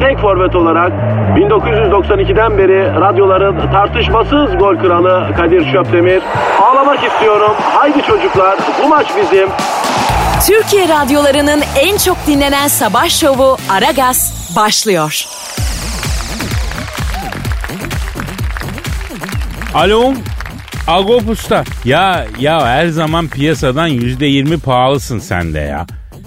tek forvet olarak 1992'den beri radyoların tartışmasız gol kralı Kadir Şöpdemir. Ağlamak istiyorum. Haydi çocuklar bu maç bizim. Türkiye radyolarının en çok dinlenen sabah şovu Aragaz başlıyor. Alo. Agop Usta. Ya ya her zaman piyasadan yüzde yirmi pahalısın sen de ya.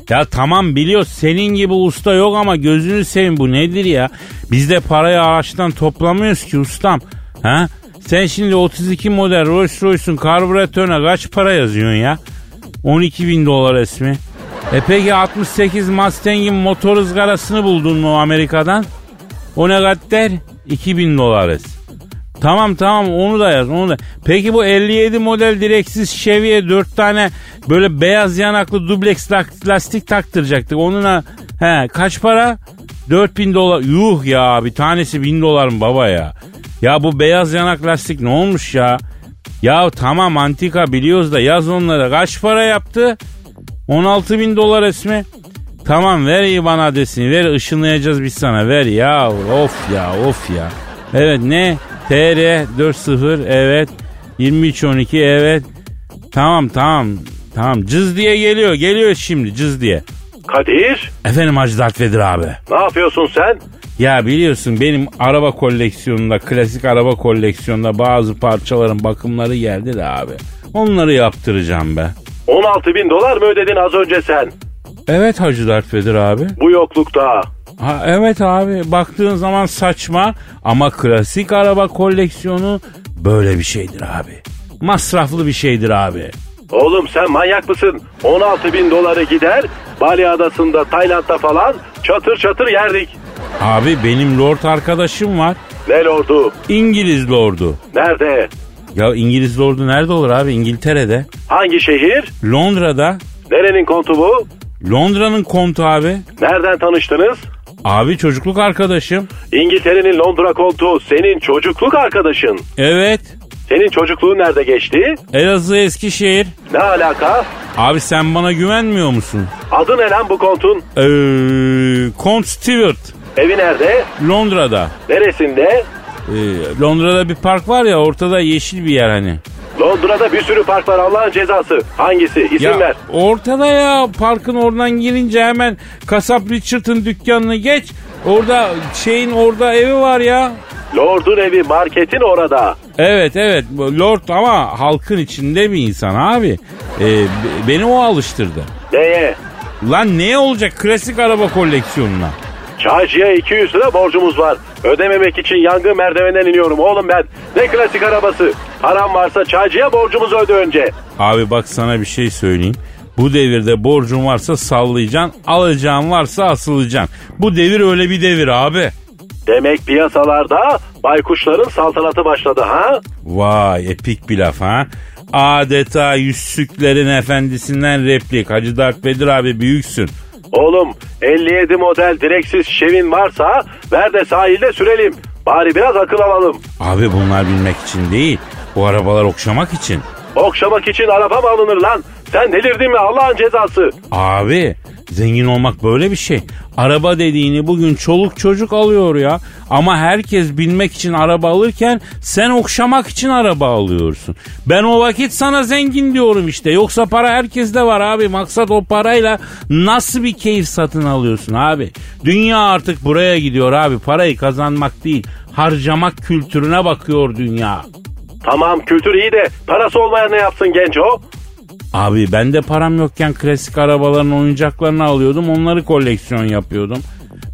Ya tamam biliyor senin gibi usta yok ama gözünü seveyim bu nedir ya? Biz de parayı ağaçtan toplamıyoruz ki ustam. Ha? Sen şimdi 32 model Rolls Royce'un karbüratörüne kaç para yazıyorsun ya? 12 bin dolar esmi. E peki 68 Mustang'in motor ızgarasını buldun mu Amerika'dan? O ne kadar? 2000 dolar es. Tamam tamam onu da yaz onu da. Peki bu 57 model direksiz Chevy'ye 4 tane böyle beyaz yanaklı dubleks lastik taktıracaktık. Onuna he kaç para? 4000 dolar. Yuh ya bir tanesi 1000 dolar mı baba ya? Ya bu beyaz yanak lastik ne olmuş ya? Ya tamam antika biliyoruz da yaz onlara kaç para yaptı? 16 bin dolar esmi. Tamam ver IBAN adresini ver ışınlayacağız biz sana ver ya of ya of ya. Evet ne? TR 40 evet 2312 evet. Tamam tamam tamam cız diye geliyor geliyor şimdi cız diye. Kadir Efendim Hacı Dert Vedir abi. ne yapıyorsun sen? Ya biliyorsun benim araba koleksiyonunda klasik araba koleksiyonunda bazı parçaların bakımları geldi de abi. Onları yaptıracağım be. 16 bin dolar mı ödedin az önce sen? Evet Hacı Dert Vedir abi. Bu yoklukta. Ha, evet abi baktığın zaman saçma ama klasik araba koleksiyonu böyle bir şeydir abi. Masraflı bir şeydir abi. Oğlum sen manyak mısın? 16 bin doları gider Bali Adası'nda Tayland'da falan çatır çatır yerdik. Abi benim lord arkadaşım var. Ne lordu? İngiliz lordu. Nerede? Ya İngiliz lordu nerede olur abi? İngiltere'de. Hangi şehir? Londra'da. Nerenin kontu bu? Londra'nın kontu abi. Nereden tanıştınız? Abi çocukluk arkadaşım. İngiltere'nin Londra kontu senin çocukluk arkadaşın. Evet. Senin çocukluğun nerede geçti? Elazığ Eskişehir. Ne alaka? Abi sen bana güvenmiyor musun? Adı ne lan bu kontun? Ee, Kont Stewart. Evi nerede? Londra'da. Neresinde? Ee, Londra'da bir park var ya ortada yeşil bir yer hani. Londra'da bir sürü park var Allah'ın cezası. Hangisi? İsim Ya ver. ortada ya parkın oradan girince hemen kasap Richard'ın dükkanını geç. Orada şeyin orada evi var ya. Lord'un evi marketin orada. Evet evet Lord ama halkın içinde bir insan abi. Ee, be- beni o alıştırdı. Neye? Lan ne olacak klasik araba koleksiyonuna? Çaycıya 200 lira borcumuz var. Ödememek için yangın merdivenden iniyorum oğlum ben. Ne klasik arabası. Param varsa çaycıya borcumuzu öde önce. Abi bak sana bir şey söyleyeyim. Bu devirde borcun varsa sallayacaksın, alacağın varsa asılacaksın. Bu devir öyle bir devir abi. Demek piyasalarda baykuşların saltanatı başladı ha? Vay epik bir laf ha. Adeta yüzsüklerin efendisinden replik. Hacı Dert Bedir abi büyüksün. Oğlum 57 model direksiz şevin varsa ver de sahilde sürelim. Bari biraz akıl alalım. Abi bunlar binmek için değil. Bu arabalar okşamak için. Okşamak için araba mı alınır lan? Sen delirdin mi Allah'ın cezası? Abi zengin olmak böyle bir şey. Araba dediğini bugün çoluk çocuk alıyor ya. Ama herkes binmek için araba alırken sen okşamak için araba alıyorsun. Ben o vakit sana zengin diyorum işte. Yoksa para herkeste var abi. Maksat o parayla nasıl bir keyif satın alıyorsun abi. Dünya artık buraya gidiyor abi. Parayı kazanmak değil harcamak kültürüne bakıyor dünya. Tamam kültür iyi de parası olmayan ne yapsın genç o? Abi ben de param yokken klasik arabaların oyuncaklarını alıyordum. Onları koleksiyon yapıyordum.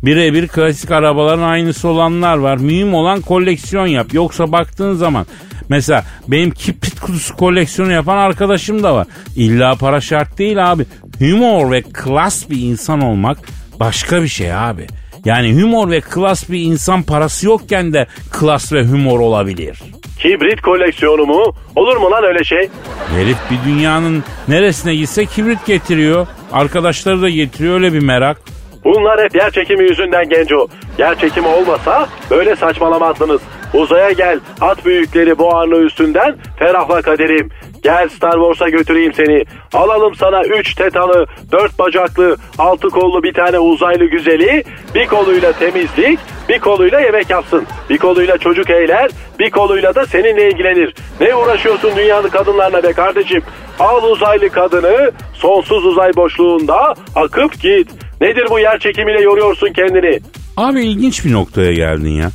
Birebir klasik arabaların aynısı olanlar var. Mühim olan koleksiyon yap. Yoksa baktığın zaman mesela benim kibrit kutusu koleksiyonu yapan arkadaşım da var. İlla para şart değil abi. Humor ve klas bir insan olmak başka bir şey abi. Yani humor ve klas bir insan parası yokken de klas ve humor olabilir. Kibrit koleksiyonu mu? Olur mu lan öyle şey? Herif bir dünyanın neresine gitse kibrit getiriyor. Arkadaşları da getiriyor öyle bir merak. Bunlar hep yer çekimi yüzünden genco. Yer çekimi olmasa böyle saçmalamazdınız. Uzaya gel at büyükleri buharlı üstünden ferahla kaderim. Gel Star Wars'a götüreyim seni. Alalım sana 3 tetalı, 4 bacaklı, 6 kollu bir tane uzaylı güzeli. Bir koluyla temizlik, bir koluyla yemek yapsın. Bir koluyla çocuk eyler, bir koluyla da seninle ilgilenir. Ne uğraşıyorsun dünyanın kadınlarla be kardeşim? Al uzaylı kadını, sonsuz uzay boşluğunda akıp git. Nedir bu yer çekimiyle yoruyorsun kendini? Abi ilginç bir noktaya geldin ya.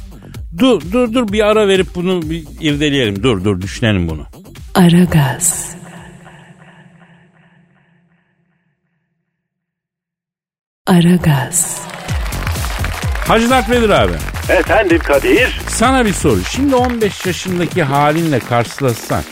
Dur dur dur bir ara verip bunu bir irdeleyelim. Dur dur düşünelim bunu. Aragaz. Aragaz. Hacı Dert Vedir abi. Efendim Kadir? Sana bir soru. Şimdi 15 yaşındaki halinle karşılaşsan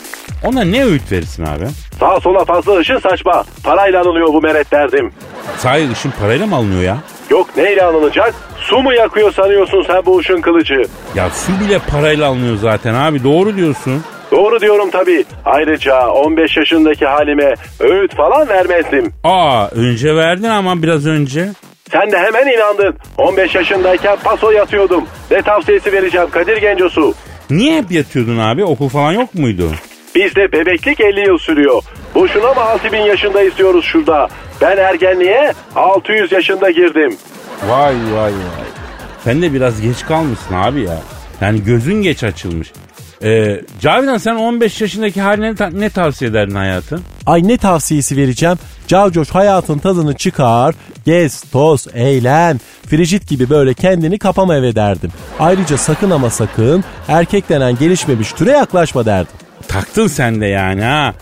ona ne öğüt verirsin abi? Sağa sola fazla ışın saçma. Parayla alınıyor bu meret derdim. Sahi ışın parayla mı alınıyor ya? Yok neyle alınacak? Su mu yakıyor sanıyorsun sen bu ışın kılıcı? Ya su bile parayla alınıyor zaten abi doğru diyorsun. Doğru diyorum tabii. Ayrıca 15 yaşındaki halime öğüt falan vermezdim. Aa önce verdin ama biraz önce. Sen de hemen inandın. 15 yaşındayken paso yatıyordum. Ne tavsiyesi vereceğim Kadir Gencosu? Niye hep yatıyordun abi? Okul falan yok muydu? Bizde bebeklik 50 yıl sürüyor. Boşuna mı 6000 yaşında istiyoruz şurada? Ben ergenliğe 600 yaşında girdim. Vay vay vay. Sen de biraz geç kalmışsın abi ya. Yani gözün geç açılmış. Ee, Cavidan sen 15 yaşındaki haline ta- ne tavsiye ederdin hayatın? Ay ne tavsiyesi vereceğim? Cavcoş hayatın tadını çıkar, gez, toz, eğlen. Frigit gibi böyle kendini kapama eve derdim. Ayrıca sakın ama sakın erkek denen gelişmemiş türe yaklaşma derdim. Taktın sen de yani ha.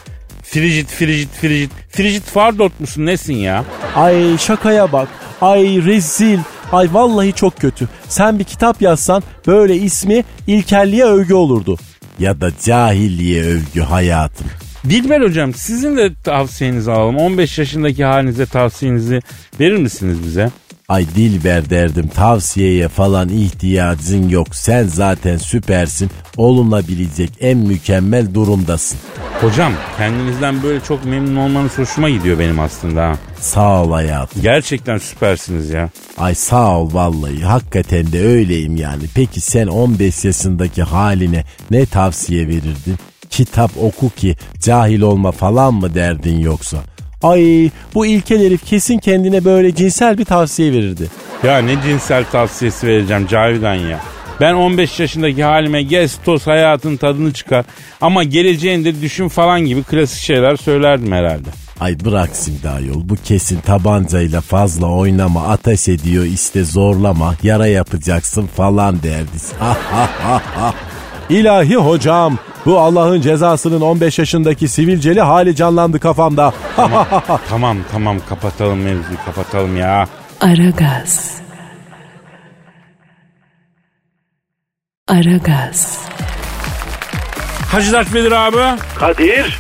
Frigid, frigid, frigid. Frigid fardot musun nesin ya? Ay şakaya bak. Ay rezil. Ay vallahi çok kötü. Sen bir kitap yazsan böyle ismi ilkelliğe övgü olurdu. Ya da cahilliğe övgü hayatım. Dilber hocam sizin de tavsiyenizi alalım. 15 yaşındaki halinize tavsiyenizi verir misiniz bize? Ay Dilber derdim tavsiyeye falan ihtiyacın yok. Sen zaten süpersin. Olunabilecek en mükemmel durumdasın. Hocam kendinizden böyle çok memnun olmanız hoşuma gidiyor benim aslında ha. Sağ ol hayatım. Gerçekten süpersiniz ya. Ay sağ ol vallahi. Hakikaten de öyleyim yani. Peki sen 15 yaşındaki haline ne tavsiye verirdin? Kitap oku ki cahil olma falan mı derdin yoksa? Ay bu ilkel herif kesin kendine böyle cinsel bir tavsiye verirdi. Ya ne cinsel tavsiyesi vereceğim Cavidan ya. Ben 15 yaşındaki halime gez toz hayatın tadını çıkar ama geleceğinde düşün falan gibi klasik şeyler söylerdim herhalde. Ay bırak şimdi ayol bu kesin tabancayla fazla oynama ateş ediyor işte zorlama yara yapacaksın falan derdi. İlahi hocam bu Allah'ın cezasının 15 yaşındaki sivilceli hali canlandı kafamda. Tamam tamam kapatalım mevzuyu kapatalım ya. Aragaz. Aragaz. Hacı Dert Vedir abi Kadir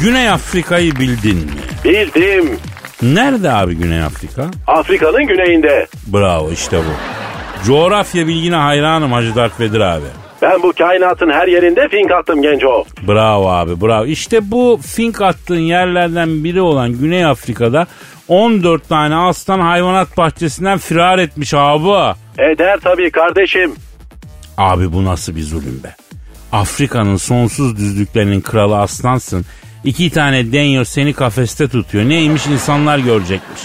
Güney Afrika'yı bildin mi? bildim. Nerede abi Güney Afrika? Afrika'nın güneyinde. Bravo işte bu. Coğrafya bilgine hayranım Hacı Dert Vedir abi. Ben bu kainatın her yerinde fink attım genco. Bravo abi bravo. İşte bu fink attığın yerlerden biri olan Güney Afrika'da 14 tane aslan hayvanat bahçesinden firar etmiş abi. Eder tabii kardeşim. Abi bu nasıl bir zulüm be? Afrika'nın sonsuz düzlüklerinin kralı aslansın. İki tane denyo seni kafeste tutuyor. Neymiş insanlar görecekmiş.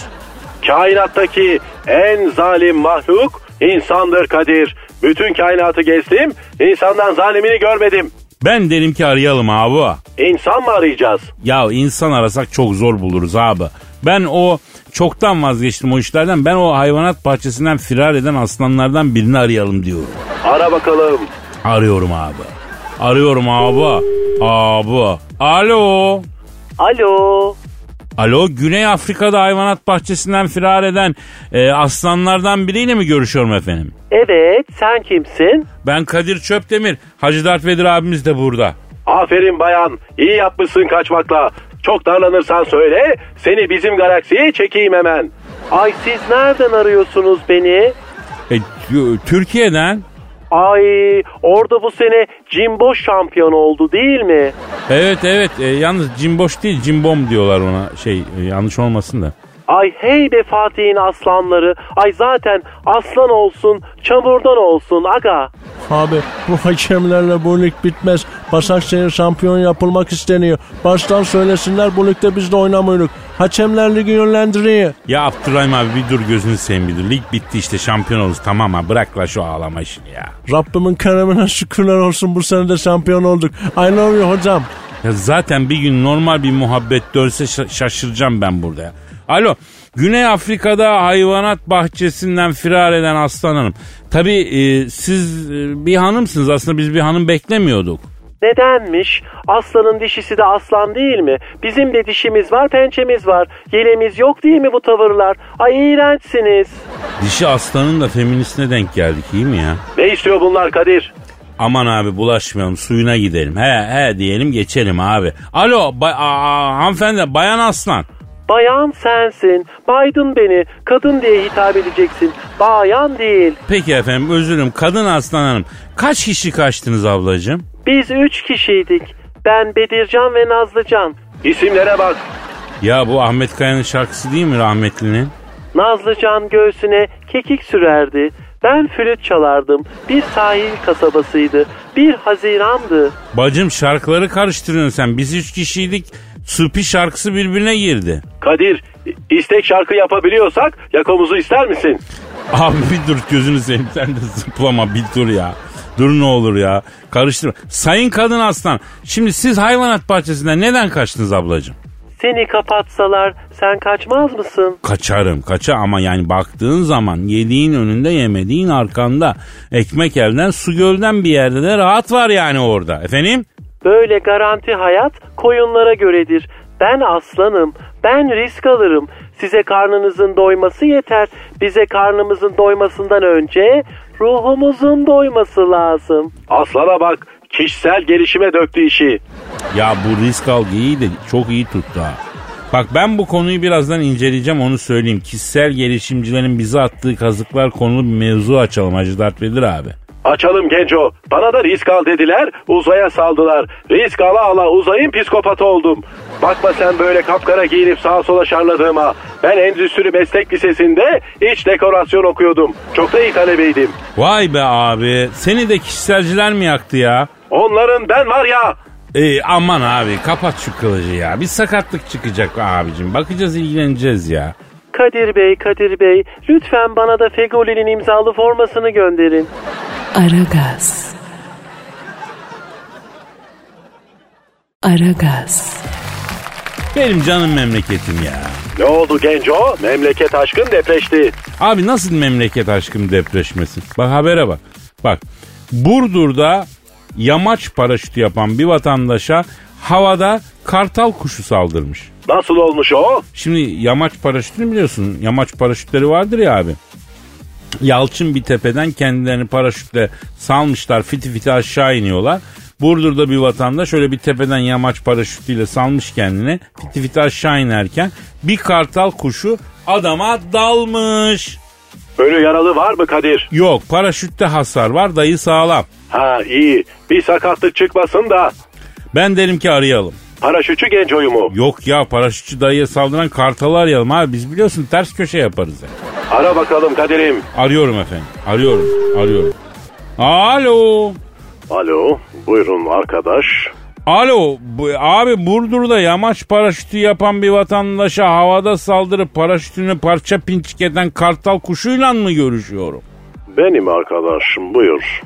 Kainattaki en zalim mahluk insandır Kadir. Bütün kainatı gezdim, insandan zalimini görmedim. Ben derim ki arayalım abi. İnsan mı arayacağız? Ya insan arasak çok zor buluruz abi. Ben o çoktan vazgeçtim o işlerden. Ben o hayvanat bahçesinden firar eden aslanlardan birini arayalım diyorum. Ara bakalım. Arıyorum abi. Arıyorum abi. Abi. Alo. Alo. Alo Güney Afrika'da hayvanat bahçesinden firar eden e, aslanlardan biriyle mi görüşüyorum efendim? Evet, sen kimsin? Ben Kadir Çöptemir. Hacı Dert Vedir abimiz de burada. Aferin bayan. İyi yapmışsın kaçmakla. Çok darlanırsan söyle. Seni bizim galaksiye çekeyim hemen. Ay siz nereden arıyorsunuz beni? E, Türkiye'den. Ay orada bu sene Jimbo şampiyon oldu değil mi? Evet evet e, yalnız cimboş değil cimbom diyorlar ona şey e, yanlış olmasın da. Ay hey be Fatih'in aslanları. Ay zaten aslan olsun, çamurdan olsun aga. Abi bu hakemlerle bu lig bitmez. Başakşehir şampiyon yapılmak isteniyor. Baştan söylesinler bu ligde biz de oynamıyoruz. Hakemler ligi yönlendiriyor. Ya Abdurrahim abi bir dur gözünü seveyim bir dur. Lig bitti işte şampiyon oluruz tamam ha bırak la şu ağlama işini ya. Rabbimin keremine şükürler olsun bu sene de şampiyon olduk. I love you hocam. Ya zaten bir gün normal bir muhabbet dönse şa- şaşıracağım ben burada ya. Alo Güney Afrika'da hayvanat bahçesinden firar eden Aslan Hanım. Tabii e, siz e, bir hanımsınız aslında biz bir hanım beklemiyorduk. Nedenmiş? Aslanın dişisi de aslan değil mi? Bizim de dişimiz var, pençemiz var. Yelemiz yok değil mi bu tavırlar? Ay iğrençsiniz. Dişi aslanın da feministine denk geldik iyi mi ya? Ne istiyor bunlar Kadir? Aman abi bulaşmayalım suyuna gidelim. He he diyelim geçelim abi. Alo ba- aa, hanımefendi bayan aslan. Bayan sensin. Baydın beni. Kadın diye hitap edeceksin. Bayan değil. Peki efendim özür dilerim kadın aslan hanım. Kaç kişi kaçtınız ablacığım? Biz üç kişiydik. Ben Bedircan ve Nazlıcan. İsimlere bak. Ya bu Ahmet Kaya'nın şarkısı değil mi rahmetlinin? Nazlıcan göğsüne kekik sürerdi. Ben flüt çalardım. Bir sahil kasabasıydı. Bir hazirandı. Bacım şarkıları karıştırıyorsun sen. Biz üç kişiydik. Supi şarkısı birbirine girdi. Kadir istek şarkı yapabiliyorsak yakamızı ister misin? Abi bir dur gözünü seveyim sen de zıplama bir dur ya. Dur ne olur ya. Karıştırma. Sayın kadın aslan. Şimdi siz hayvanat bahçesinden neden kaçtınız ablacığım? Seni kapatsalar sen kaçmaz mısın? Kaçarım kaça ama yani baktığın zaman yediğin önünde yemediğin arkanda. Ekmek elden su gölden bir yerde de rahat var yani orada. Efendim? Böyle garanti hayat koyunlara göredir. Ben aslanım. Ben risk alırım. Size karnınızın doyması yeter. Bize karnımızın doymasından önce ruhumuzun doyması lazım. Aslana bak kişisel gelişime döktü işi. Ya bu risk algıyı de çok iyi tuttu ha. Bak ben bu konuyu birazdan inceleyeceğim onu söyleyeyim. Kişisel gelişimcilerin bize attığı kazıklar konulu bir mevzu açalım Hacı Dert Vedir abi. Açalım Genco. Bana da risk al dediler. Uzaya saldılar. Risk ala ala uzayın psikopatı oldum. Bakma sen böyle kapkara giyinip sağa sola şarladığıma. Ben Endüstri Meslek Lisesi'nde iç dekorasyon okuyordum. Çok da iyi talebeydim. Vay be abi seni de kişiselciler mi yaktı ya? Onların ben var ya. Ee, aman abi kapat şu kılıcı ya. Bir sakatlık çıkacak abicim. Bakacağız ilgileneceğiz ya. Kadir Bey, Kadir Bey, lütfen bana da Fegoli'nin imzalı formasını gönderin. Aragaz. Aragaz. Benim canım memleketim ya. Ne oldu Genco? Memleket aşkın depreşti. Abi nasıl memleket aşkım depreşmesin? Bak habere bak. Bak Burdur'da yamaç paraşütü yapan bir vatandaşa havada kartal kuşu saldırmış. Nasıl olmuş o? Şimdi yamaç paraşütünü biliyorsun. Yamaç paraşütleri vardır ya abi. Yalçın bir tepeden kendilerini paraşütle salmışlar fiti fiti aşağı iniyorlar. Burdur'da bir vatandaş şöyle bir tepeden yamaç paraşütüyle salmış kendini fiti fiti aşağı inerken bir kartal kuşu adama dalmış. Ölü yaralı var mı Kadir? Yok paraşütte hasar var dayı sağlam. Ha iyi. Bir sakatlık çıkmasın da. Ben derim ki arayalım. Paraşütçü Genco'yu mu? Yok ya paraşütçü dayıya saldıran kartalı arayalım abi. Biz biliyorsun ters köşe yaparız. Yani. Ara bakalım Kadir'im. Arıyorum efendim. Arıyorum. Arıyorum. Alo. Alo buyurun arkadaş. Alo. Bu, abi Burdur'da yamaç paraşütü yapan bir vatandaşa havada saldırıp paraşütünü parça pinçik eden kartal kuşuyla mı görüşüyorum? Benim arkadaşım buyur.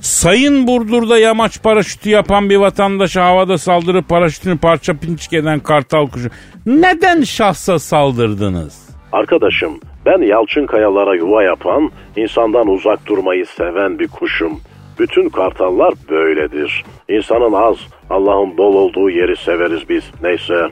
Sayın Burdur'da yamaç paraşütü yapan bir vatandaşa havada saldırıp paraşütünü parça pinçik eden kartal kuşu. Neden şahsa saldırdınız? Arkadaşım ben yalçın kayalara yuva yapan, insandan uzak durmayı seven bir kuşum. Bütün kartallar böyledir. İnsanın az, Allah'ın bol olduğu yeri severiz biz. Neyse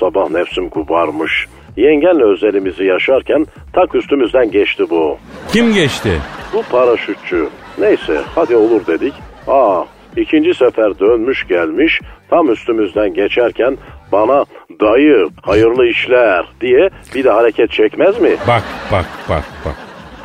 Sabah nefsim kubarmış. Yengenle özelimizi yaşarken tak üstümüzden geçti bu. Kim geçti? Bu paraşütçü. Neyse hadi olur dedik. Aa ikinci sefer dönmüş gelmiş tam üstümüzden geçerken bana dayı hayırlı işler diye bir de hareket çekmez mi? Bak bak bak bak.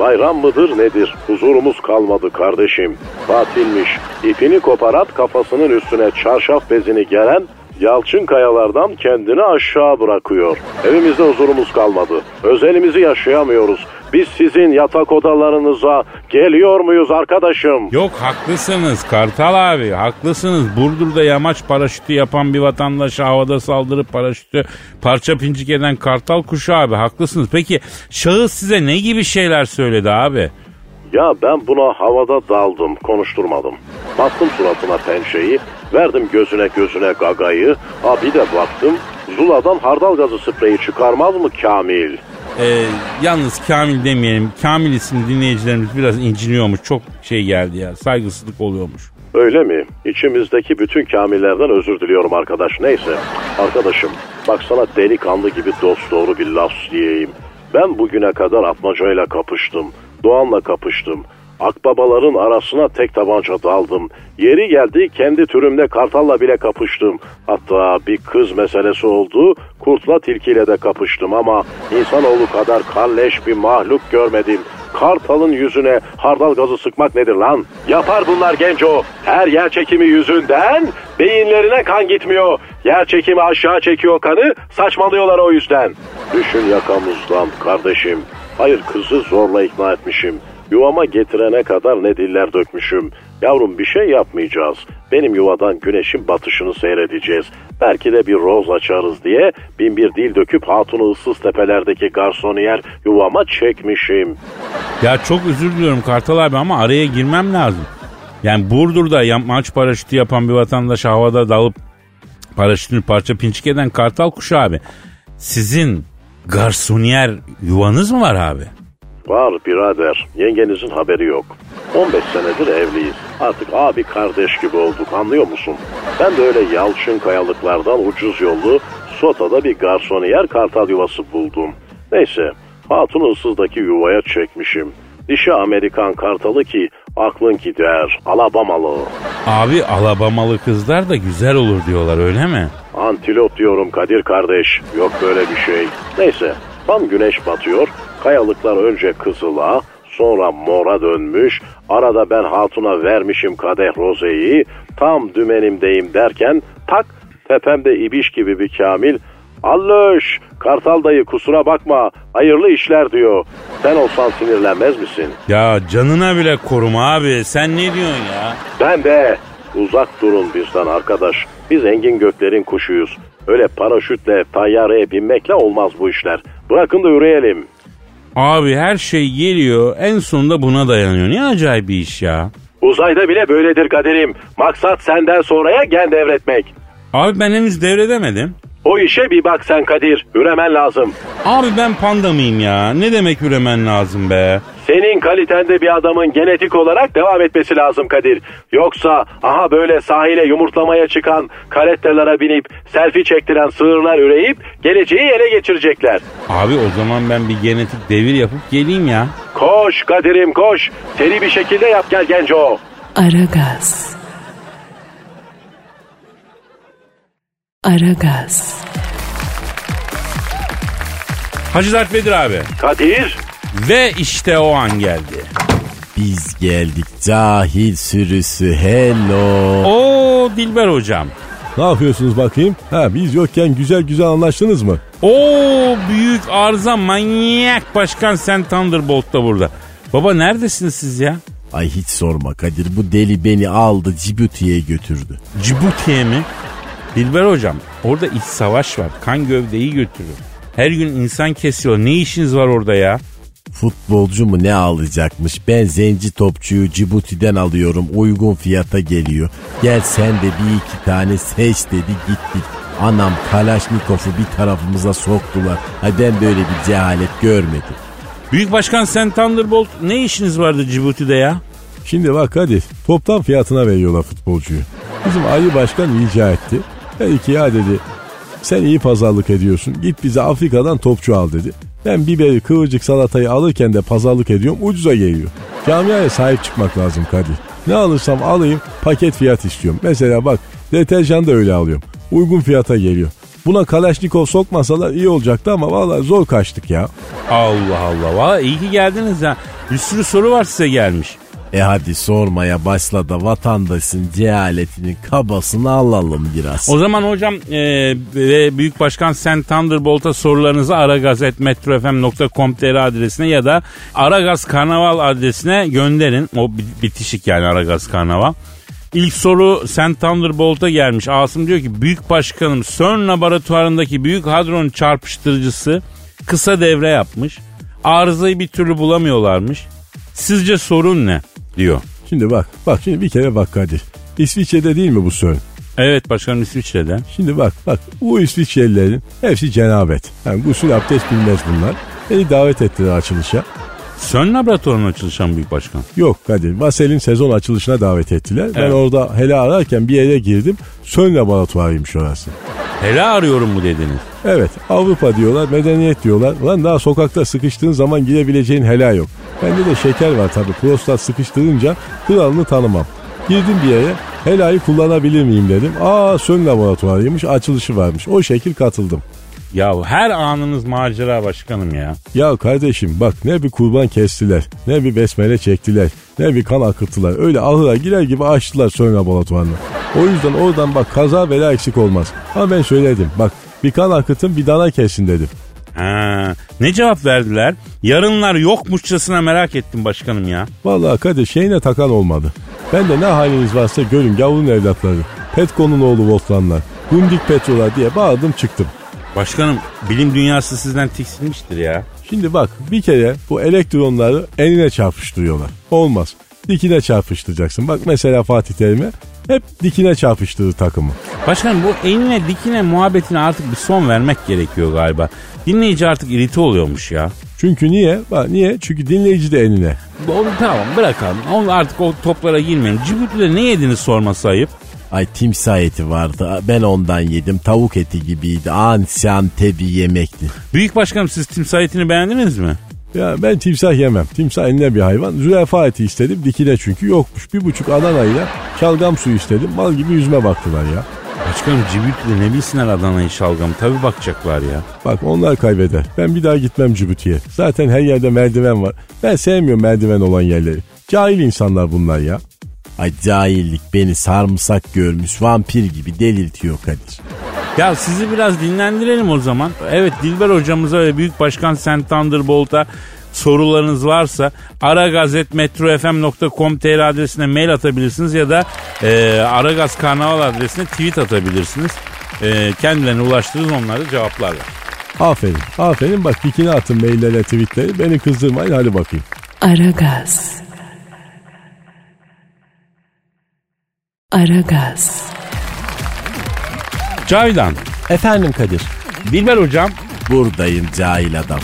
Bayram mıdır nedir? Huzurumuz kalmadı kardeşim. Tatilmiş. İpini koparat kafasının üstüne çarşaf bezini gelen Yalçın kayalardan kendini aşağı bırakıyor. Evimizde huzurumuz kalmadı. Özelimizi yaşayamıyoruz. Biz sizin yatak odalarınıza geliyor muyuz arkadaşım? Yok haklısınız Kartal abi haklısınız. Burdur'da yamaç paraşütü yapan bir vatandaşa havada saldırıp paraşütü parça pincik eden Kartal kuşu abi haklısınız. Peki şahıs size ne gibi şeyler söyledi abi? Ya ben buna havada daldım, konuşturmadım. Bastım suratına pençeyi, verdim gözüne gözüne gagayı. Ha bir de baktım, Zula'dan hardal gazı spreyi çıkarmaz mı Kamil? Ee, yalnız Kamil demeyelim. Kamil isimli dinleyicilerimiz biraz inciniyormuş. Çok şey geldi ya. Saygısızlık oluyormuş. Öyle mi? İçimizdeki bütün kamillerden özür diliyorum arkadaş. Neyse. Arkadaşım bak sana delikanlı gibi dost doğru bir laf diyeyim. Ben bugüne kadar atmacayla kapıştım. Doğan'la kapıştım. Akbabaların arasına tek tabanca daldım. Yeri geldi kendi türümde kartalla bile kapıştım. Hatta bir kız meselesi oldu. Kurtla tilkiyle de kapıştım ama insanoğlu kadar kalleş bir mahluk görmedim. Kartalın yüzüne hardal gazı sıkmak nedir lan? Yapar bunlar genco. Her yer çekimi yüzünden beyinlerine kan gitmiyor. Yer çekimi aşağı çekiyor kanı saçmalıyorlar o yüzden. Düşün yakamızdan kardeşim. Hayır kızı zorla ikna etmişim. Yuvama getirene kadar ne diller dökmüşüm. Yavrum bir şey yapmayacağız. Benim yuvadan güneşin batışını seyredeceğiz. Belki de bir roz açarız diye bin bir dil döküp hatunu ıssız tepelerdeki garsoniyer yuvama çekmişim. Ya çok özür diliyorum Kartal abi ama araya girmem lazım. Yani Burdur'da yamaç paraşütü yapan bir vatandaş havada dalıp paraşütünü parça pinçik eden Kartal kuşu abi. Sizin garsoniyer yuvanız mı var abi? Var birader. Yengenizin haberi yok. 15 senedir evliyiz. Artık abi kardeş gibi olduk anlıyor musun? Ben de öyle yalçın kayalıklardan ucuz yollu Sota'da bir garsoniyer kartal yuvası buldum. Neyse hatunu ıssızdaki yuvaya çekmişim. Dişi Amerikan kartalı ki aklın gider. Alabamalı. Abi Alabamalı kızlar da güzel olur diyorlar öyle mi? Antilop diyorum Kadir kardeş. Yok böyle bir şey. Neyse tam güneş batıyor. Kayalıklar önce kızıla sonra mora dönmüş. Arada ben hatuna vermişim kadeh rozeyi. Tam dümenimdeyim derken tak tepemde ibiş gibi bir kamil. Allöş kartal dayı kusura bakma hayırlı işler diyor. Sen olsan sinirlenmez misin? Ya canına bile koruma abi sen ne diyorsun ya? Ben de uzak durun bizden arkadaş. Biz engin göklerin kuşuyuz. Öyle paraşütle tayyareye binmekle olmaz bu işler. Bırakın da üreyelim. Abi her şey geliyor en sonunda buna dayanıyor. Ne acayip bir iş ya. Uzayda bile böyledir kaderim. Maksat senden sonraya gen devretmek. Abi ben henüz devredemedim. O işe bir bak sen Kadir. Üremen lazım. Abi ben panda mıyım ya? Ne demek üremen lazım be? Senin kalitende bir adamın genetik olarak devam etmesi lazım Kadir. Yoksa aha böyle sahile yumurtlamaya çıkan karettelere binip selfie çektiren sığırlar üreyip geleceği ele geçirecekler. Abi o zaman ben bir genetik devir yapıp geleyim ya. Koş Kadir'im koş. Seri bir şekilde yap gel genco. Aragaz. Aragaz. Hacı Dert Vedir abi. Kadir. Ve işte o an geldi. Biz geldik cahil sürüsü hello. Oo Dilber hocam. Ne yapıyorsunuz bakayım? Ha biz yokken güzel güzel anlaştınız mı? Oo büyük arıza manyak başkan sen Thunderbolt da burada. Baba neredesiniz siz ya? Ay hiç sorma Kadir bu deli beni aldı Cibuti'ye götürdü. Cibuti'ye mi? Dilber hocam orada iç savaş var. Kan gövdeyi götürür. Her gün insan kesiyor. Ne işiniz var orada ya? Futbolcu mu ne alacakmış? Ben zenci topçuyu Cibuti'den alıyorum. Uygun fiyata geliyor. Gel sen de bir iki tane seç dedi gittik. Anam Kalaşnikov'u bir tarafımıza soktular. Ay ben böyle bir cehalet görmedim. Büyük başkan sen Thunderbolt ne işiniz vardı Cibuti'de ya? Şimdi bak hadi toptan fiyatına veriyorlar futbolcuyu. Bizim Ali Başkan icat etti. Dedi ki ya dedi Sen iyi pazarlık ediyorsun. Git bize Afrika'dan topçu al dedi. Ben biberi, kıvırcık salatayı alırken de pazarlık ediyorum. Ucuza geliyor. Camiaya sahip çıkmak lazım Kadir. Ne alırsam alayım paket fiyat istiyorum. Mesela bak deterjan da öyle alıyorum. Uygun fiyata geliyor. Buna Kalaşnikov sokmasalar iyi olacaktı ama vallahi zor kaçtık ya. Allah Allah. Valla iyi ki geldiniz ya. Bir sürü soru var size gelmiş. E hadi sormaya başla da vatandaşın cehaletinin kabasını alalım biraz. O zaman hocam e, ve Büyük Başkan Sen Thunderbolt'a sorularınızı aragazetmetrofm.com.tr adresine ya da Aragaz Karnaval adresine gönderin. O bitişik yani Aragaz Karnaval. İlk soru Sen Thunderbolt'a gelmiş. Asım diyor ki Büyük Başkanım CERN laboratuvarındaki Büyük Hadron çarpıştırıcısı kısa devre yapmış. Arızayı bir türlü bulamıyorlarmış. Sizce sorun ne? Diyor. Şimdi bak bak şimdi bir kere bak Kadir. İsviçre'de değil mi bu CERN? Evet başkanım İsviçre'de. Şimdi bak bak bu İsviçrelilerin hepsi cenabet. Yani gusül abdest bilmez bunlar. Beni davet ettiler açılışa. CERN laboratuvarının açılışan büyük başkan. Yok Kadir. Vasel'in sezon açılışına davet ettiler. Evet. Ben orada hele ararken bir yere girdim. CERN laboratuvarıymış orası. Hele arıyorum mu dediniz? Evet Avrupa diyorlar medeniyet diyorlar. Ulan daha sokakta sıkıştığın zaman girebileceğin hela yok. Bende de şeker var tabii prostat sıkıştırınca kralını tanımam. Girdim bir yere helayı kullanabilir miyim dedim. Aa CERN laboratuvarıymış açılışı varmış. O şekil katıldım. Ya her anınız macera başkanım ya. Ya kardeşim bak ne bir kurban kestiler, ne bir besmele çektiler, ne bir kan akıttılar. Öyle ahıra girer gibi açtılar CERN laboratuvarını. O yüzden oradan bak kaza bela eksik olmaz. Ama ben söyledim bak bir kan akıtın bir dana kesin dedim. Ha, ne cevap verdiler? Yarınlar yokmuşçasına merak ettim başkanım ya. Vallahi Kadir şeyine takan olmadı. Ben de ne haliniz varsa görün gavurun evlatları. Petko'nun oğlu Voltranlar. Gundik Petrolar diye bağırdım çıktım. Başkanım bilim dünyası sizden tiksinmiştir ya. Şimdi bak bir kere bu elektronları enine çarpıştırıyorlar. Olmaz. Dikine çarpıştıracaksın. Bak mesela Fatih Terim'e hep dikine çarpıştırdı takımı. Başkanım bu enine dikine muhabbetine artık bir son vermek gerekiyor galiba. Dinleyici artık irite oluyormuş ya. Çünkü niye? Bak niye? Çünkü dinleyici de enine. Onu tamam bırakalım. Onu artık o toplara girmeyin. Cibuti'de ne yediniz sorması ayıp. Ay timsah eti vardı. Ben ondan yedim. Tavuk eti gibiydi. Ansiante bir yemekti. Büyük başkanım siz timsah etini beğendiniz mi? Ya ben timsah yemem. Timsah eline bir hayvan. Zürafa eti istedim. Dikine çünkü yokmuş. Bir buçuk Adana'yla şalgam suyu istedim. Mal gibi yüzme baktılar ya. Başkanım Cibuti'de ne bilsinler Adana'yı şalgamı. Tabi bakacaklar ya. Bak onlar kaybeder. Ben bir daha gitmem Cibuti'ye. Zaten her yerde merdiven var. Ben sevmiyorum merdiven olan yerleri. Cahil insanlar bunlar ya. Ay cahillik beni sarımsak görmüş vampir gibi delirtiyor Kadir. Ya sizi biraz dinlendirelim o zaman. Evet Dilber hocamıza ve Büyük Başkan Sen Thunderbolt'a sorularınız varsa aragazetmetrofm.com.tr adresine mail atabilirsiniz ya da e, Aragaz Karnaval adresine tweet atabilirsiniz. E, kendilerine ulaştırırız onları cevaplarlar. Aferin. Aferin bak dikine atın maillere tweetleri. Beni kızdırmayın hadi bakayım. Aragaz. Aragaz. Cavidan, Efendim Kadir. Dilber hocam. Buradayım cahil adam.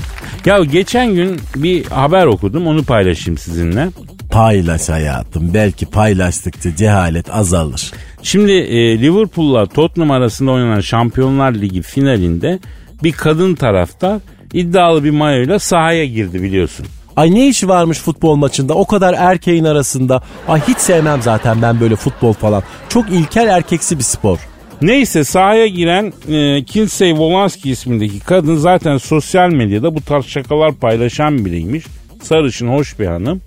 Ya geçen gün bir haber okudum onu paylaşayım sizinle. Paylaş hayatım. Belki paylaştıkça cehalet azalır. Şimdi e, Liverpool'la Tottenham arasında oynanan Şampiyonlar Ligi finalinde bir kadın taraftar iddialı bir mayoyla sahaya girdi biliyorsun. Ay ne işi varmış futbol maçında o kadar erkeğin arasında. Ay hiç sevmem zaten ben böyle futbol falan. Çok ilkel erkeksi bir spor. Neyse sahaya giren e, Kinsey Wolanski ismindeki kadın zaten sosyal medyada bu tarz şakalar paylaşan biriymiş. Sarışın hoş bir hanım.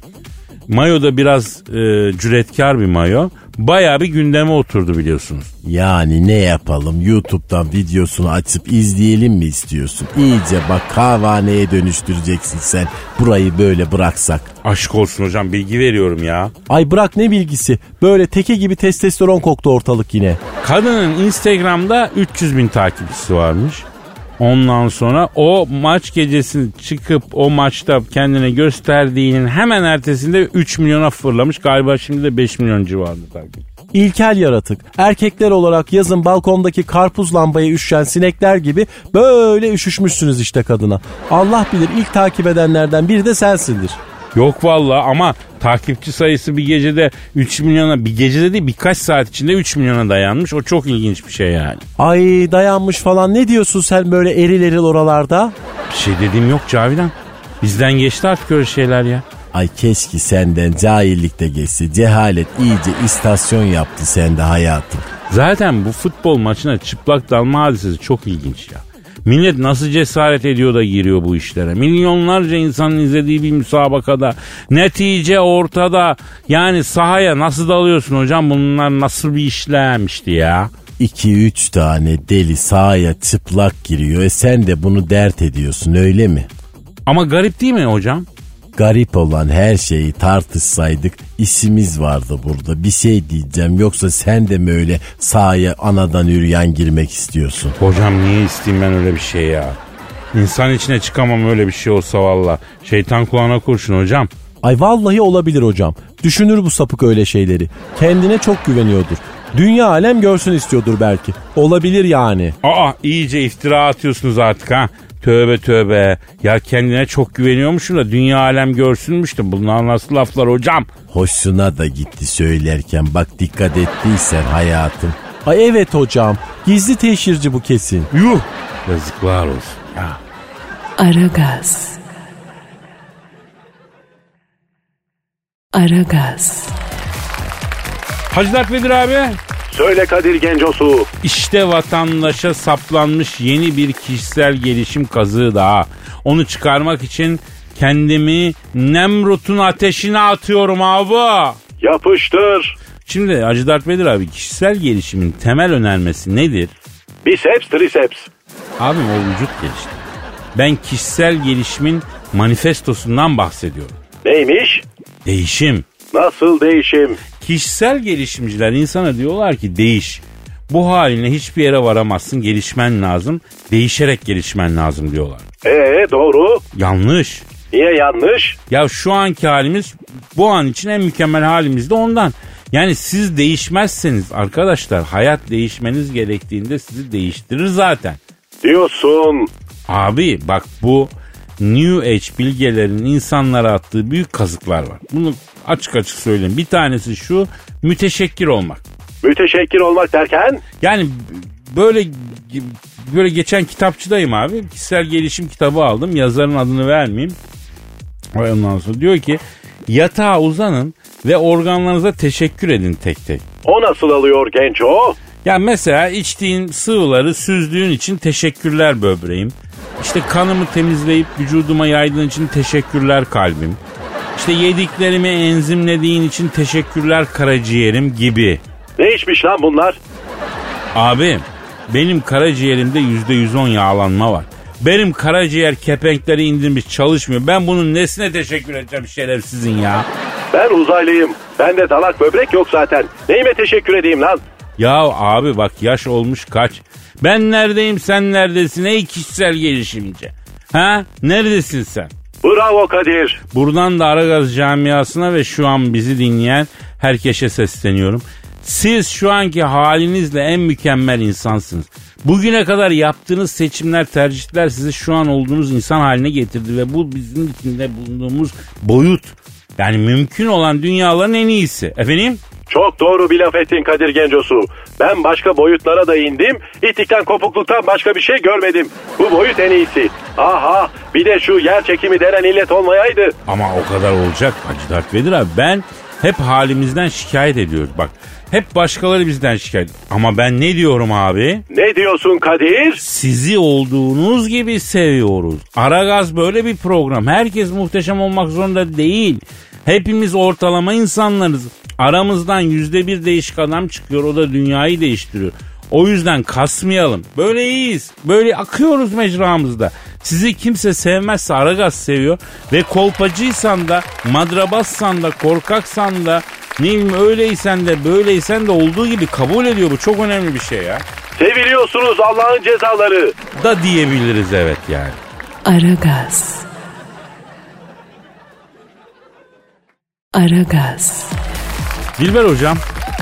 Mayo da biraz e, cüretkar bir mayo. Baya bir gündeme oturdu biliyorsunuz. Yani ne yapalım YouTube'dan videosunu açıp izleyelim mi istiyorsun? İyice bak kahvaneye dönüştüreceksin sen burayı böyle bıraksak. Aşk olsun hocam bilgi veriyorum ya. Ay bırak ne bilgisi. Böyle teke gibi testosteron koktu ortalık yine. Kadının Instagram'da 300 bin takipçisi varmış. Ondan sonra o maç gecesini çıkıp o maçta kendine gösterdiğinin hemen ertesinde 3 milyona fırlamış. Galiba şimdi de 5 milyon civarında takip. İlkel yaratık. Erkekler olarak yazın balkondaki karpuz lambaya üşüşen sinekler gibi böyle üşüşmüşsünüz işte kadına. Allah bilir ilk takip edenlerden biri de sensindir. Yok vallahi ama takipçi sayısı bir gecede 3 milyona bir gecede değil birkaç saat içinde 3 milyona dayanmış. O çok ilginç bir şey yani. Ay dayanmış falan ne diyorsun sen böyle eril eril oralarda? Bir şey dediğim yok Cavidan. Bizden geçti artık öyle şeyler ya. Ay keşke senden cahillikte geçse. Cehalet iyice istasyon yaptı sende hayatım. Zaten bu futbol maçına çıplak dalma hadisesi çok ilginç ya. Millet nasıl cesaret ediyor da giriyor bu işlere? Milyonlarca insanın izlediği bir müsabakada netice ortada. Yani sahaya nasıl dalıyorsun hocam? Bunlar nasıl bir işlemmişti ya? 2-3 tane deli sahaya çıplak giriyor. E sen de bunu dert ediyorsun öyle mi? Ama garip değil mi hocam? Garip olan her şeyi tartışsaydık işimiz vardı burada. Bir şey diyeceğim yoksa sen de mi öyle sahaya anadan üryan girmek istiyorsun? Hocam niye isteyeyim ben öyle bir şey ya? İnsan içine çıkamam öyle bir şey olsa valla. Şeytan kulağına kurşun hocam. Ay vallahi olabilir hocam. Düşünür bu sapık öyle şeyleri. Kendine çok güveniyordur. Dünya alem görsün istiyordur belki. Olabilir yani. Aa iyice iftira atıyorsunuz artık ha. Tövbe tövbe. Ya kendine çok güveniyormuşsun da dünya alem görsünmüş de bunlar nasıl laflar hocam? Hoşuna da gitti söylerken bak dikkat ettiysen hayatım. Ay evet hocam. Gizli teşhirci bu kesin. Yuh yazıklar olsun ya. Aragaz. Aragaz. Hacı Dert Vedir abi. Söyle Kadir Gencosu. İşte vatandaşa saplanmış yeni bir kişisel gelişim kazığı daha. Onu çıkarmak için kendimi Nemrut'un ateşine atıyorum abi. Yapıştır. Şimdi Hacı Dert Vedir abi kişisel gelişimin temel önermesi nedir? Biceps triceps. Abim o vücut gelişti. Ben kişisel gelişimin manifestosundan bahsediyorum. Neymiş? Değişim. Nasıl değişim? Kişisel gelişimciler insana diyorlar ki değiş. Bu haline hiçbir yere varamazsın, gelişmen lazım. Değişerek gelişmen lazım diyorlar. Ee doğru. Yanlış. Niye yanlış? Ya şu anki halimiz bu an için en mükemmel halimiz de ondan. Yani siz değişmezseniz arkadaşlar hayat değişmeniz gerektiğinde sizi değiştirir zaten. Diyorsun. Abi bak bu New Age bilgelerinin insanlara attığı büyük kazıklar var. Bunu açık açık söyleyeyim. Bir tanesi şu müteşekkir olmak. Müteşekkir olmak derken? Yani böyle böyle geçen kitapçıdayım abi. Kişisel gelişim kitabı aldım. Yazarın adını vermeyeyim. Ondan sonra diyor ki yatağa uzanın ve organlarınıza teşekkür edin tek tek. O nasıl alıyor genco? Ya mesela içtiğin sıvıları süzdüğün için teşekkürler böbreğim. İşte kanımı temizleyip vücuduma yaydığın için teşekkürler kalbim. İşte yediklerimi enzimlediğin için teşekkürler karaciğerim gibi. Ne içmiş lan bunlar? Abi benim karaciğerimde yüzde yüz on yağlanma var. Benim karaciğer kepenkleri indirmiş çalışmıyor. Ben bunun nesine teşekkür edeceğim şerefsizin ya. Ben uzaylıyım. Bende dalak böbrek yok zaten. Neyime teşekkür edeyim lan? Ya abi bak yaş olmuş kaç. Ben neredeyim sen neredesin ey kişisel gelişimci. Ha neredesin sen? Bravo Kadir. Buradan da Aragaz camiasına ve şu an bizi dinleyen herkese sesleniyorum. Siz şu anki halinizle en mükemmel insansınız. Bugüne kadar yaptığınız seçimler, tercihler sizi şu an olduğunuz insan haline getirdi ve bu bizim içinde bulunduğumuz boyut. Yani mümkün olan dünyaların en iyisi. Efendim? Çok doğru bir laf ettin Kadir Gencosu. Ben başka boyutlara da indim. İttikten kopukluktan başka bir şey görmedim. Bu boyut en iyisi. Aha bir de şu yer çekimi denen illet olmayaydı. Ama o kadar olacak Hacı Dert Vedir abi. Ben hep halimizden şikayet ediyoruz. Bak hep başkaları bizden şikayet. Ama ben ne diyorum abi? Ne diyorsun Kadir? Sizi olduğunuz gibi seviyoruz. Aragaz böyle bir program. Herkes muhteşem olmak zorunda değil. Hepimiz ortalama insanlarız. Aramızdan yüzde bir değişik adam çıkıyor. O da dünyayı değiştiriyor. O yüzden kasmayalım. Böyle iyiyiz. Böyle akıyoruz mecramızda. Sizi kimse sevmezse Aragaz seviyor. Ve kolpacıysan da, madrabassan da, korkaksan da, ne bileyim öyleysen de, böyleysen de olduğu gibi kabul ediyor. Bu çok önemli bir şey ya. Seviliyorsunuz Allah'ın cezaları. Da diyebiliriz evet yani. Aragaz. Aragaz. Dilber hocam.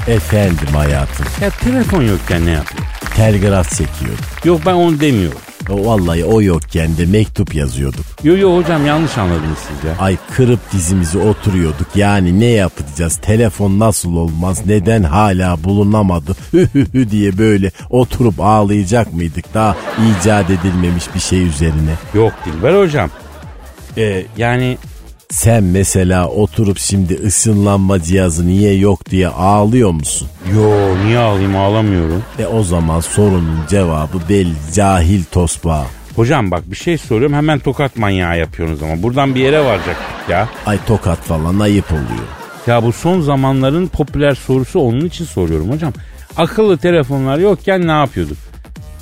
Efendim hayatım. Ya telefon yokken ne yapıyor? Telgraf çekiyor. Yok ben onu demiyorum. Vallahi o yokken de mektup yazıyorduk. Yo yo hocam yanlış anladınız siz ya. Ay kırıp dizimizi oturuyorduk. Yani ne yapacağız? Telefon nasıl olmaz? Neden hala bulunamadı? Hü hü hü diye böyle oturup ağlayacak mıydık? Daha icat edilmemiş bir şey üzerine. Yok Dilber hocam. Ee, yani Sen mesela oturup şimdi ısınlanma cihazı niye yok diye ağlıyor musun? yo niye ağlayayım ağlamıyorum. E o zaman sorunun cevabı belli cahil tosbağa. Hocam bak bir şey soruyorum hemen tokat manyağı yapıyorsunuz ama buradan bir yere varacaktık ya. Ay tokat falan ayıp oluyor. Ya bu son zamanların popüler sorusu onun için soruyorum hocam. Akıllı telefonlar yokken ne yapıyorduk?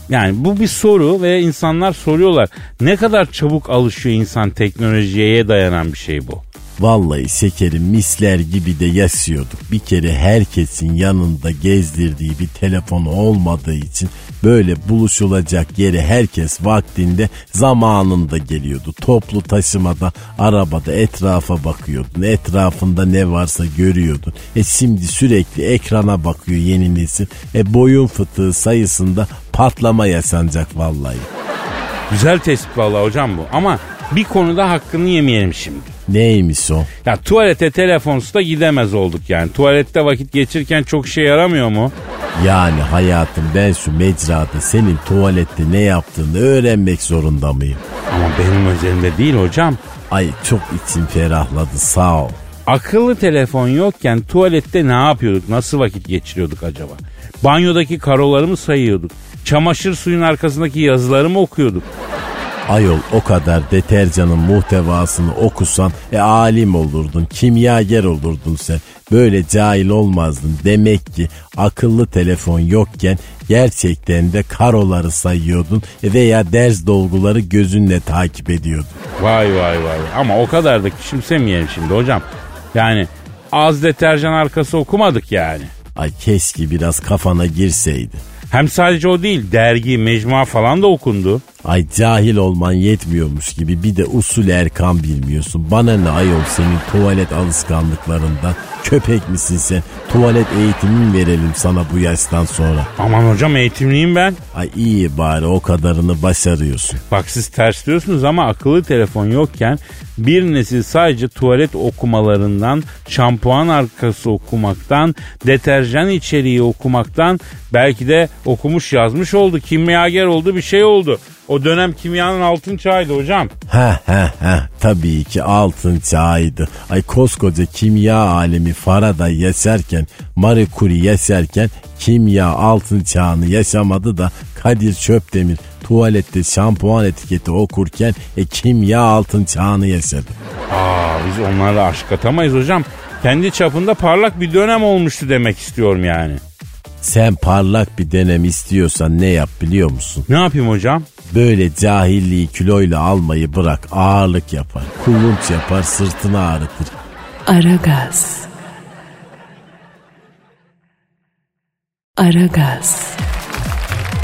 Yani bu bir soru ve insanlar soruyorlar. Ne kadar çabuk alışıyor insan teknolojiye dayanan bir şey bu. Vallahi şekerim misler gibi de yaşıyorduk. Bir kere herkesin yanında gezdirdiği bir telefon olmadığı için böyle buluşulacak yere herkes vaktinde zamanında geliyordu. Toplu taşımada, arabada etrafa bakıyordun. Etrafında ne varsa görüyordun. E şimdi sürekli ekrana bakıyor yeni nesil. E boyun fıtığı sayısında patlama yaşanacak vallahi. Güzel tespit vallahi hocam bu. Ama bir konuda hakkını yemeyelim şimdi. Neymiş o? Ya tuvalete telefonsuz da gidemez olduk yani. Tuvalette vakit geçirirken çok işe yaramıyor mu? Yani hayatım ben şu mecrada senin tuvalette ne yaptığını öğrenmek zorunda mıyım? Ama benim özelimde değil hocam. Ay çok içim ferahladı sağ ol. Akıllı telefon yokken tuvalette ne yapıyorduk? Nasıl vakit geçiriyorduk acaba? Banyodaki karoları mı sayıyorduk? Çamaşır suyun arkasındaki yazıları mı okuyorduk? Ayol o kadar deterjanın muhtevasını okusan e alim olurdun, kimyager olurdun sen. Böyle cahil olmazdın. Demek ki akıllı telefon yokken gerçekten de karoları sayıyordun veya ders dolguları gözünle takip ediyordun. Vay vay vay. Ama o kadar da küçümsemeyelim şimdi hocam. Yani az deterjan arkası okumadık yani. Ay keşke biraz kafana girseydi. Hem sadece o değil dergi, mecmua falan da okundu. Ay cahil olman yetmiyormuş gibi bir de usul erkan bilmiyorsun. Bana ne ayol senin tuvalet alışkanlıklarından. Köpek misin sen? Tuvalet eğitimi mi verelim sana bu yaştan sonra? Aman hocam eğitimliyim ben. Ay iyi bari o kadarını başarıyorsun. Bak siz ters diyorsunuz ama akıllı telefon yokken bir nesil sadece tuvalet okumalarından, şampuan arkası okumaktan, deterjan içeriği okumaktan belki de okumuş yazmış oldu. Kimyager oldu bir şey oldu. O dönem kimyanın altın çağıydı hocam. Heh heh heh tabii ki altın çağıydı. Ay koskoca kimya alemi Faraday yaşarken Marie Curie yaşarken kimya altın çağını yaşamadı da Kadir Çöpdemir tuvalette şampuan etiketi okurken e, kimya altın çağını yaşadı. Aa biz onlarla aşk atamayız hocam. Kendi çapında parlak bir dönem olmuştu demek istiyorum yani. Sen parlak bir dönem istiyorsan ne yap biliyor musun? Ne yapayım hocam? Böyle cahilliği kiloyla almayı bırak ağırlık yapar. Kulunç yapar sırtını ağrıtır. Aragaz. Aragaz.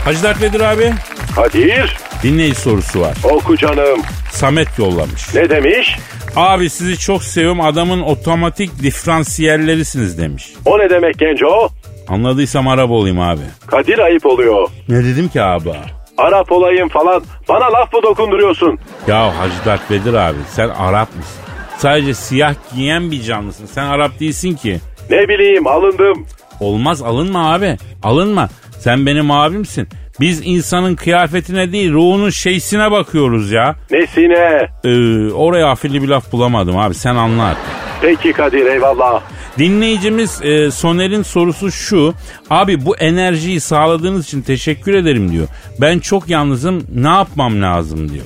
Hacı Dert Vedir abi. Kadir Dinleyici sorusu var. oku canım. Samet yollamış. Ne demiş? Abi sizi çok seviyorum adamın otomatik diferansiyellerisiniz demiş. O ne demek Genco? Anladıysam Arap olayım abi. Kadir ayıp oluyor. Ne dedim ki abi? Arap olayım falan. Bana laf mı dokunduruyorsun? Ya Hacı Dert Vedir abi sen Arap mısın? Sadece siyah giyen bir canlısın. Sen Arap değilsin ki. Ne bileyim alındım. Olmaz alınma abi. Alınma. Sen benim abimsin. Biz insanın kıyafetine değil ruhunun şeysine bakıyoruz ya. Nesine? Ee, oraya afilli bir laf bulamadım abi sen anla artık. Peki Kadir eyvallah. Dinleyicimiz e, Soner'in sorusu şu. Abi bu enerjiyi sağladığınız için teşekkür ederim diyor. Ben çok yalnızım ne yapmam lazım diyor.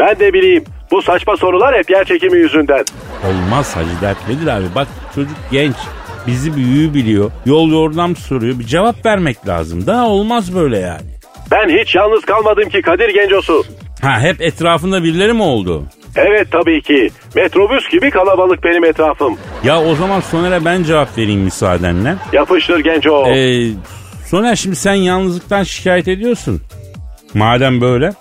Ben de bileyim. Bu saçma sorular hep yer çekimi yüzünden. Olmaz Hacı Dert Vedir abi. Bak çocuk genç. Bizi büyüğü biliyor. Yol yordam soruyor. Bir cevap vermek lazım. Daha olmaz böyle yani. Ben hiç yalnız kalmadım ki Kadir Gencosu. Ha hep etrafında birileri mi oldu? Evet tabii ki. Metrobüs gibi kalabalık benim etrafım. Ya o zaman Soner'e ben cevap vereyim müsaadenle. Yapıştır Genco. Ee, Soner şimdi sen yalnızlıktan şikayet ediyorsun. Madem böyle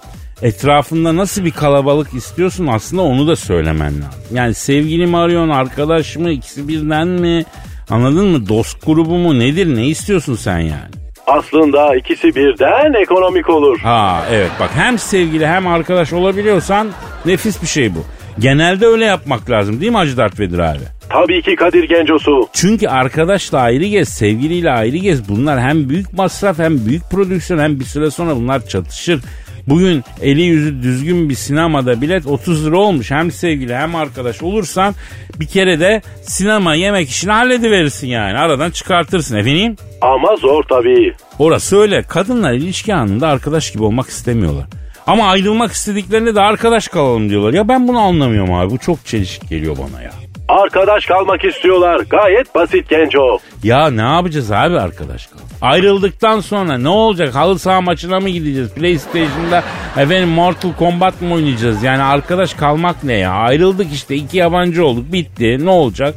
etrafında nasıl bir kalabalık istiyorsun aslında onu da söylemen lazım. Yani sevgili mi arıyorsun arkadaş mı ikisi birden mi anladın mı dost grubu mu nedir ne istiyorsun sen yani? Aslında ikisi birden ekonomik olur. Ha evet bak hem sevgili hem arkadaş olabiliyorsan nefis bir şey bu. Genelde öyle yapmak lazım değil mi Hacı Dert Vedir abi? Tabii ki Kadir Gencosu. Çünkü arkadaşla ayrı gez, sevgiliyle ayrı gez. Bunlar hem büyük masraf hem büyük prodüksiyon hem bir süre sonra bunlar çatışır. Bugün eli yüzü düzgün bir sinemada bilet 30 lira olmuş. Hem sevgili hem arkadaş olursan bir kere de sinema yemek işini hallediverirsin yani. Aradan çıkartırsın efendim. Ama zor tabii. Orası öyle. Kadınlar ilişki anında arkadaş gibi olmak istemiyorlar. Ama ayrılmak istediklerinde de arkadaş kalalım diyorlar. Ya ben bunu anlamıyorum abi. Bu çok çelişik geliyor bana ya. Arkadaş kalmak istiyorlar. Gayet basit Genco. Ya ne yapacağız abi arkadaş kal? Ayrıldıktan sonra ne olacak? Halı saha maçına mı gideceğiz? PlayStation'da efendim Mortal Kombat mı oynayacağız? Yani arkadaş kalmak ne ya? Ayrıldık işte iki yabancı olduk bitti. Ne olacak?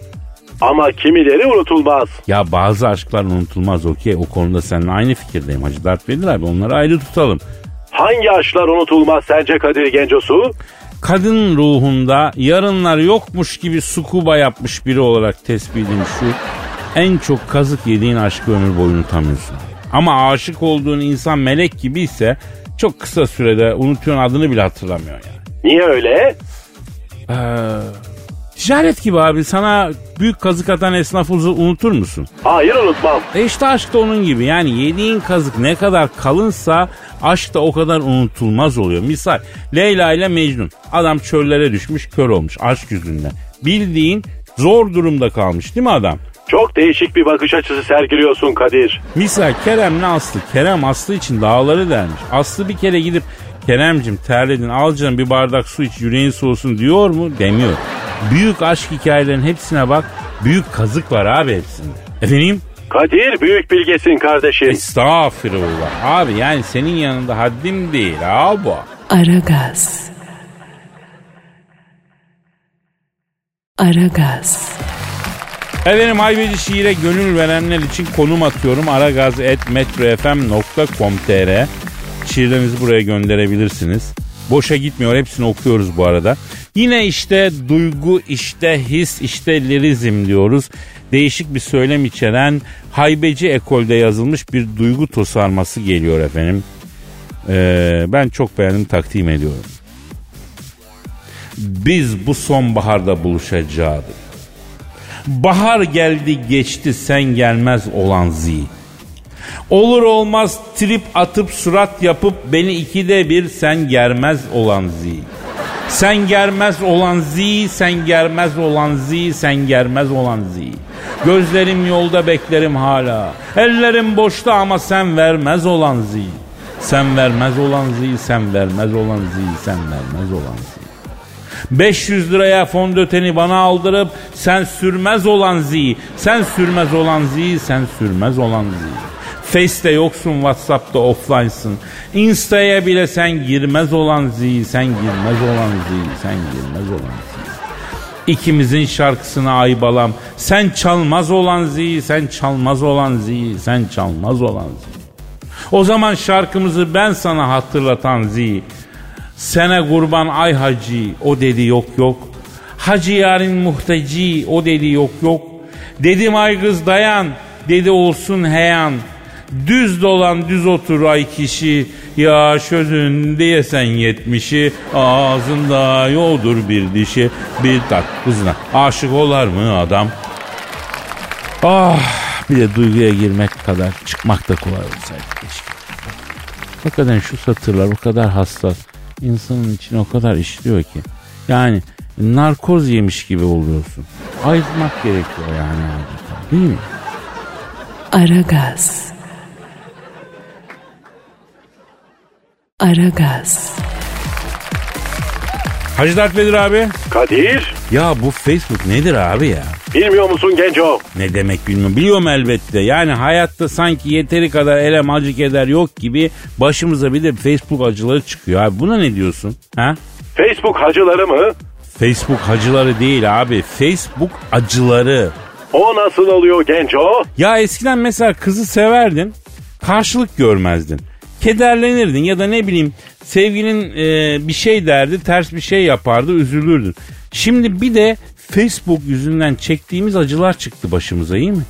Ama kimileri unutulmaz. Ya bazı aşklar unutulmaz okey. O konuda seninle aynı fikirdeyim Hacı Dert Vedir abi. Onları ayrı tutalım. Hangi aşklar unutulmaz sence Kadir Gencosu? Kadın ruhunda yarınlar yokmuş gibi sukuba yapmış biri olarak tespitim şu. En çok kazık yediğin aşkı ömür boyu unutamıyorsun. Ama aşık olduğun insan melek gibi ise çok kısa sürede unutuyorsun adını bile hatırlamıyor yani. Niye öyle? Ee, ticaret gibi abi sana büyük kazık atan esnafı unutur musun? Hayır unutmam. E işte aşk da onun gibi yani yediğin kazık ne kadar kalınsa aşk da o kadar unutulmaz oluyor. Misal Leyla ile Mecnun adam çöllere düşmüş kör olmuş aşk yüzünden. Bildiğin zor durumda kalmış değil mi adam? Çok değişik bir bakış açısı sergiliyorsun Kadir. Misal Kerem'le Aslı. Kerem Aslı için dağları dermiş. Aslı bir kere gidip Kerem'cim terledin al canım bir bardak su iç yüreğin soğusun diyor mu? Demiyor. Büyük aşk hikayelerinin hepsine bak. Büyük kazık var abi hepsinde. Efendim? Kadir büyük bilgesin kardeşim. Estağfirullah. Abi yani senin yanında haddim değil abi. Aragaz. Aragaz. Efendim haybeci şiire gönül verenler için konum atıyorum. aragaz.metrofm.com.tr Şiirlerinizi buraya gönderebilirsiniz. Boşa gitmiyor hepsini okuyoruz bu arada. Yine işte duygu, işte his, işte lirizm diyoruz. Değişik bir söylem içeren haybeci ekolde yazılmış bir duygu tosarması geliyor efendim. Ee, ben çok beğendim takdim ediyorum. Biz bu sonbaharda buluşacağız. Bahar geldi geçti sen gelmez olan zi. Olur olmaz trip atıp surat yapıp beni ikide bir sen germez olan zi. Sen germez olan zi, sen germez olan zi, sen germez olan zi. Gözlerim yolda beklerim hala. Ellerim boşta ama sen vermez olan zi. Sen vermez olan zi, sen vermez olan zi, sen vermez olan zi. 500 liraya fondöteni bana aldırıp sen sürmez olan zi, sen sürmez olan zi, sen sürmez olan zi. Face'te yoksun, Whatsapp'ta offline'sın. Insta'ya bile sen girmez olan zi, sen girmez olan zi, sen girmez olan zi. İkimizin şarkısını ay balam. Sen çalmaz olan zi, sen çalmaz olan zi, sen çalmaz olan zi. O zaman şarkımızı ben sana hatırlatan zi. Sene kurban ay hacı o dedi yok yok. Hacı yarın muhteci o dedi yok yok. Dedim ay kız dayan dedi olsun heyan. Düz dolan düz otur ay kişi ya sözün diyesen yetmişi ağzında yoldur bir dişi bir tak kızına aşık olar mı adam? Ah bir de duyguya girmek kadar çıkmak da kolay olsaydı keşke. Hakikaten şu satırlar o kadar hassas insanın içine o kadar işliyor ki. Yani narkoz yemiş gibi oluyorsun. Ayırmak gerekiyor yani değil mi? Aragaz. Aragaz. Hacı Dert Vedir abi. Kadir Ya bu Facebook nedir abi ya? bilmiyor musun Genco? Ne demek bilmiyorum. Biliyorum elbette. Yani hayatta sanki yeteri kadar elem acı keder yok gibi başımıza bir de Facebook acıları çıkıyor abi. Buna ne diyorsun? Ha? Facebook hacıları mı? Facebook hacıları değil abi. Facebook acıları. O nasıl oluyor Genco? Ya eskiden mesela kızı severdin. Karşılık görmezdin. Kederlenirdin ya da ne bileyim sevgilin e, bir şey derdi ters bir şey yapardı üzülürdün. Şimdi bir de Facebook yüzünden çektiğimiz acılar çıktı başımıza iyi mi?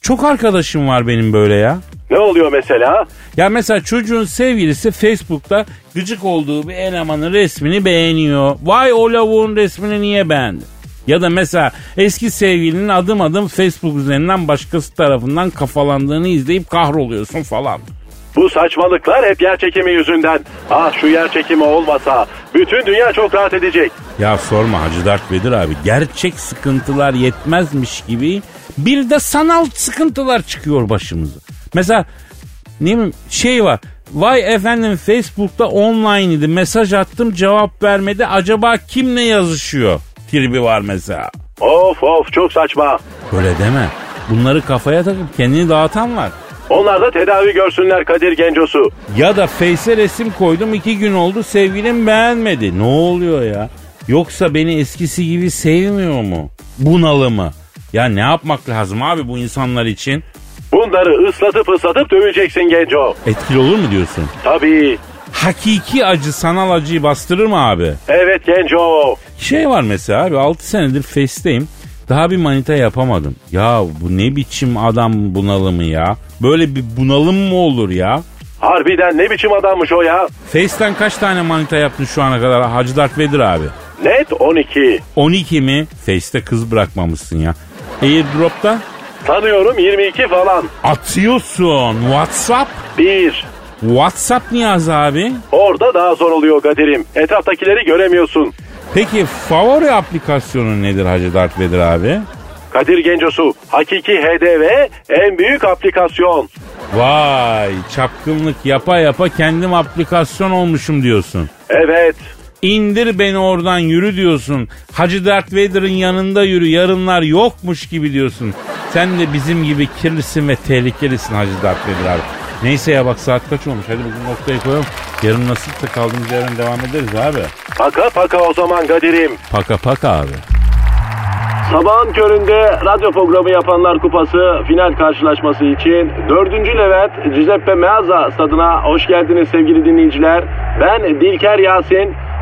Çok arkadaşım var benim böyle ya. Ne oluyor mesela? Ya mesela çocuğun sevgilisi Facebook'ta gıcık olduğu bir elemanın resmini beğeniyor. Vay o lavuğun resmini niye beğendi? Ya da mesela eski sevgilinin adım adım Facebook üzerinden başkası tarafından kafalandığını izleyip kahroluyorsun falan. Bu saçmalıklar hep yer çekimi yüzünden. Ah şu yer çekimi olmasa bütün dünya çok rahat edecek. Ya sorma Hacı Dert Vedir abi. Gerçek sıkıntılar yetmezmiş gibi bir de sanal sıkıntılar çıkıyor başımıza. Mesela ne bileyim şey var. Vay efendim Facebook'ta online idi. Mesaj attım cevap vermedi. Acaba kimle yazışıyor? Tribi var mesela. Of of çok saçma. Böyle deme. Bunları kafaya takıp kendini dağıtan var. Onlar da tedavi görsünler Kadir Gencosu. Ya da Face'e resim koydum iki gün oldu sevgilim beğenmedi. Ne oluyor ya? Yoksa beni eskisi gibi sevmiyor mu? Bunalı mı? Ya ne yapmak lazım abi bu insanlar için? Bunları ıslatıp ıslatıp döveceksin Genco. Etkili olur mu diyorsun? Tabii. Hakiki acı sanal acıyı bastırır mı abi? Evet Genco. Şey var mesela abi 6 senedir Face'teyim. Daha bir manita yapamadım. Ya bu ne biçim adam bunalımı ya? Böyle bir bunalım mı olur ya? Harbiden ne biçim adammış o ya? Face'ten kaç tane manita yaptın şu ana kadar Hacı Dark Vedir abi? Net 12. 12 mi? Face'te kız bırakmamışsın ya. Airdrop'ta? Sanıyorum 22 falan. Atıyorsun. WhatsApp? 1. WhatsApp Niyaz abi. Orada daha zor oluyor Kadir'im. Etraftakileri göremiyorsun. Peki favori aplikasyonun nedir Hacı Dark Vedir abi? Kadir Gencosu hakiki HDV en büyük aplikasyon. Vay çapkınlık yapa yapa kendim aplikasyon olmuşum diyorsun. Evet. İndir beni oradan yürü diyorsun. Hacı Darth Vader'ın yanında yürü yarınlar yokmuş gibi diyorsun. Sen de bizim gibi kirlisin ve tehlikelisin Hacı Darth Vader abi. Neyse ya bak saat kaç olmuş hadi bugün noktayı koyalım. Yarın nasipse kaldığımız yerden devam ederiz abi. Paka paka o zaman Kadir'im. Paka paka abi. Sabahın köründe radyo programı yapanlar kupası final karşılaşması için 4. Levent Giuseppe Meazza stadına hoş geldiniz sevgili dinleyiciler. Ben Dilker Yasin.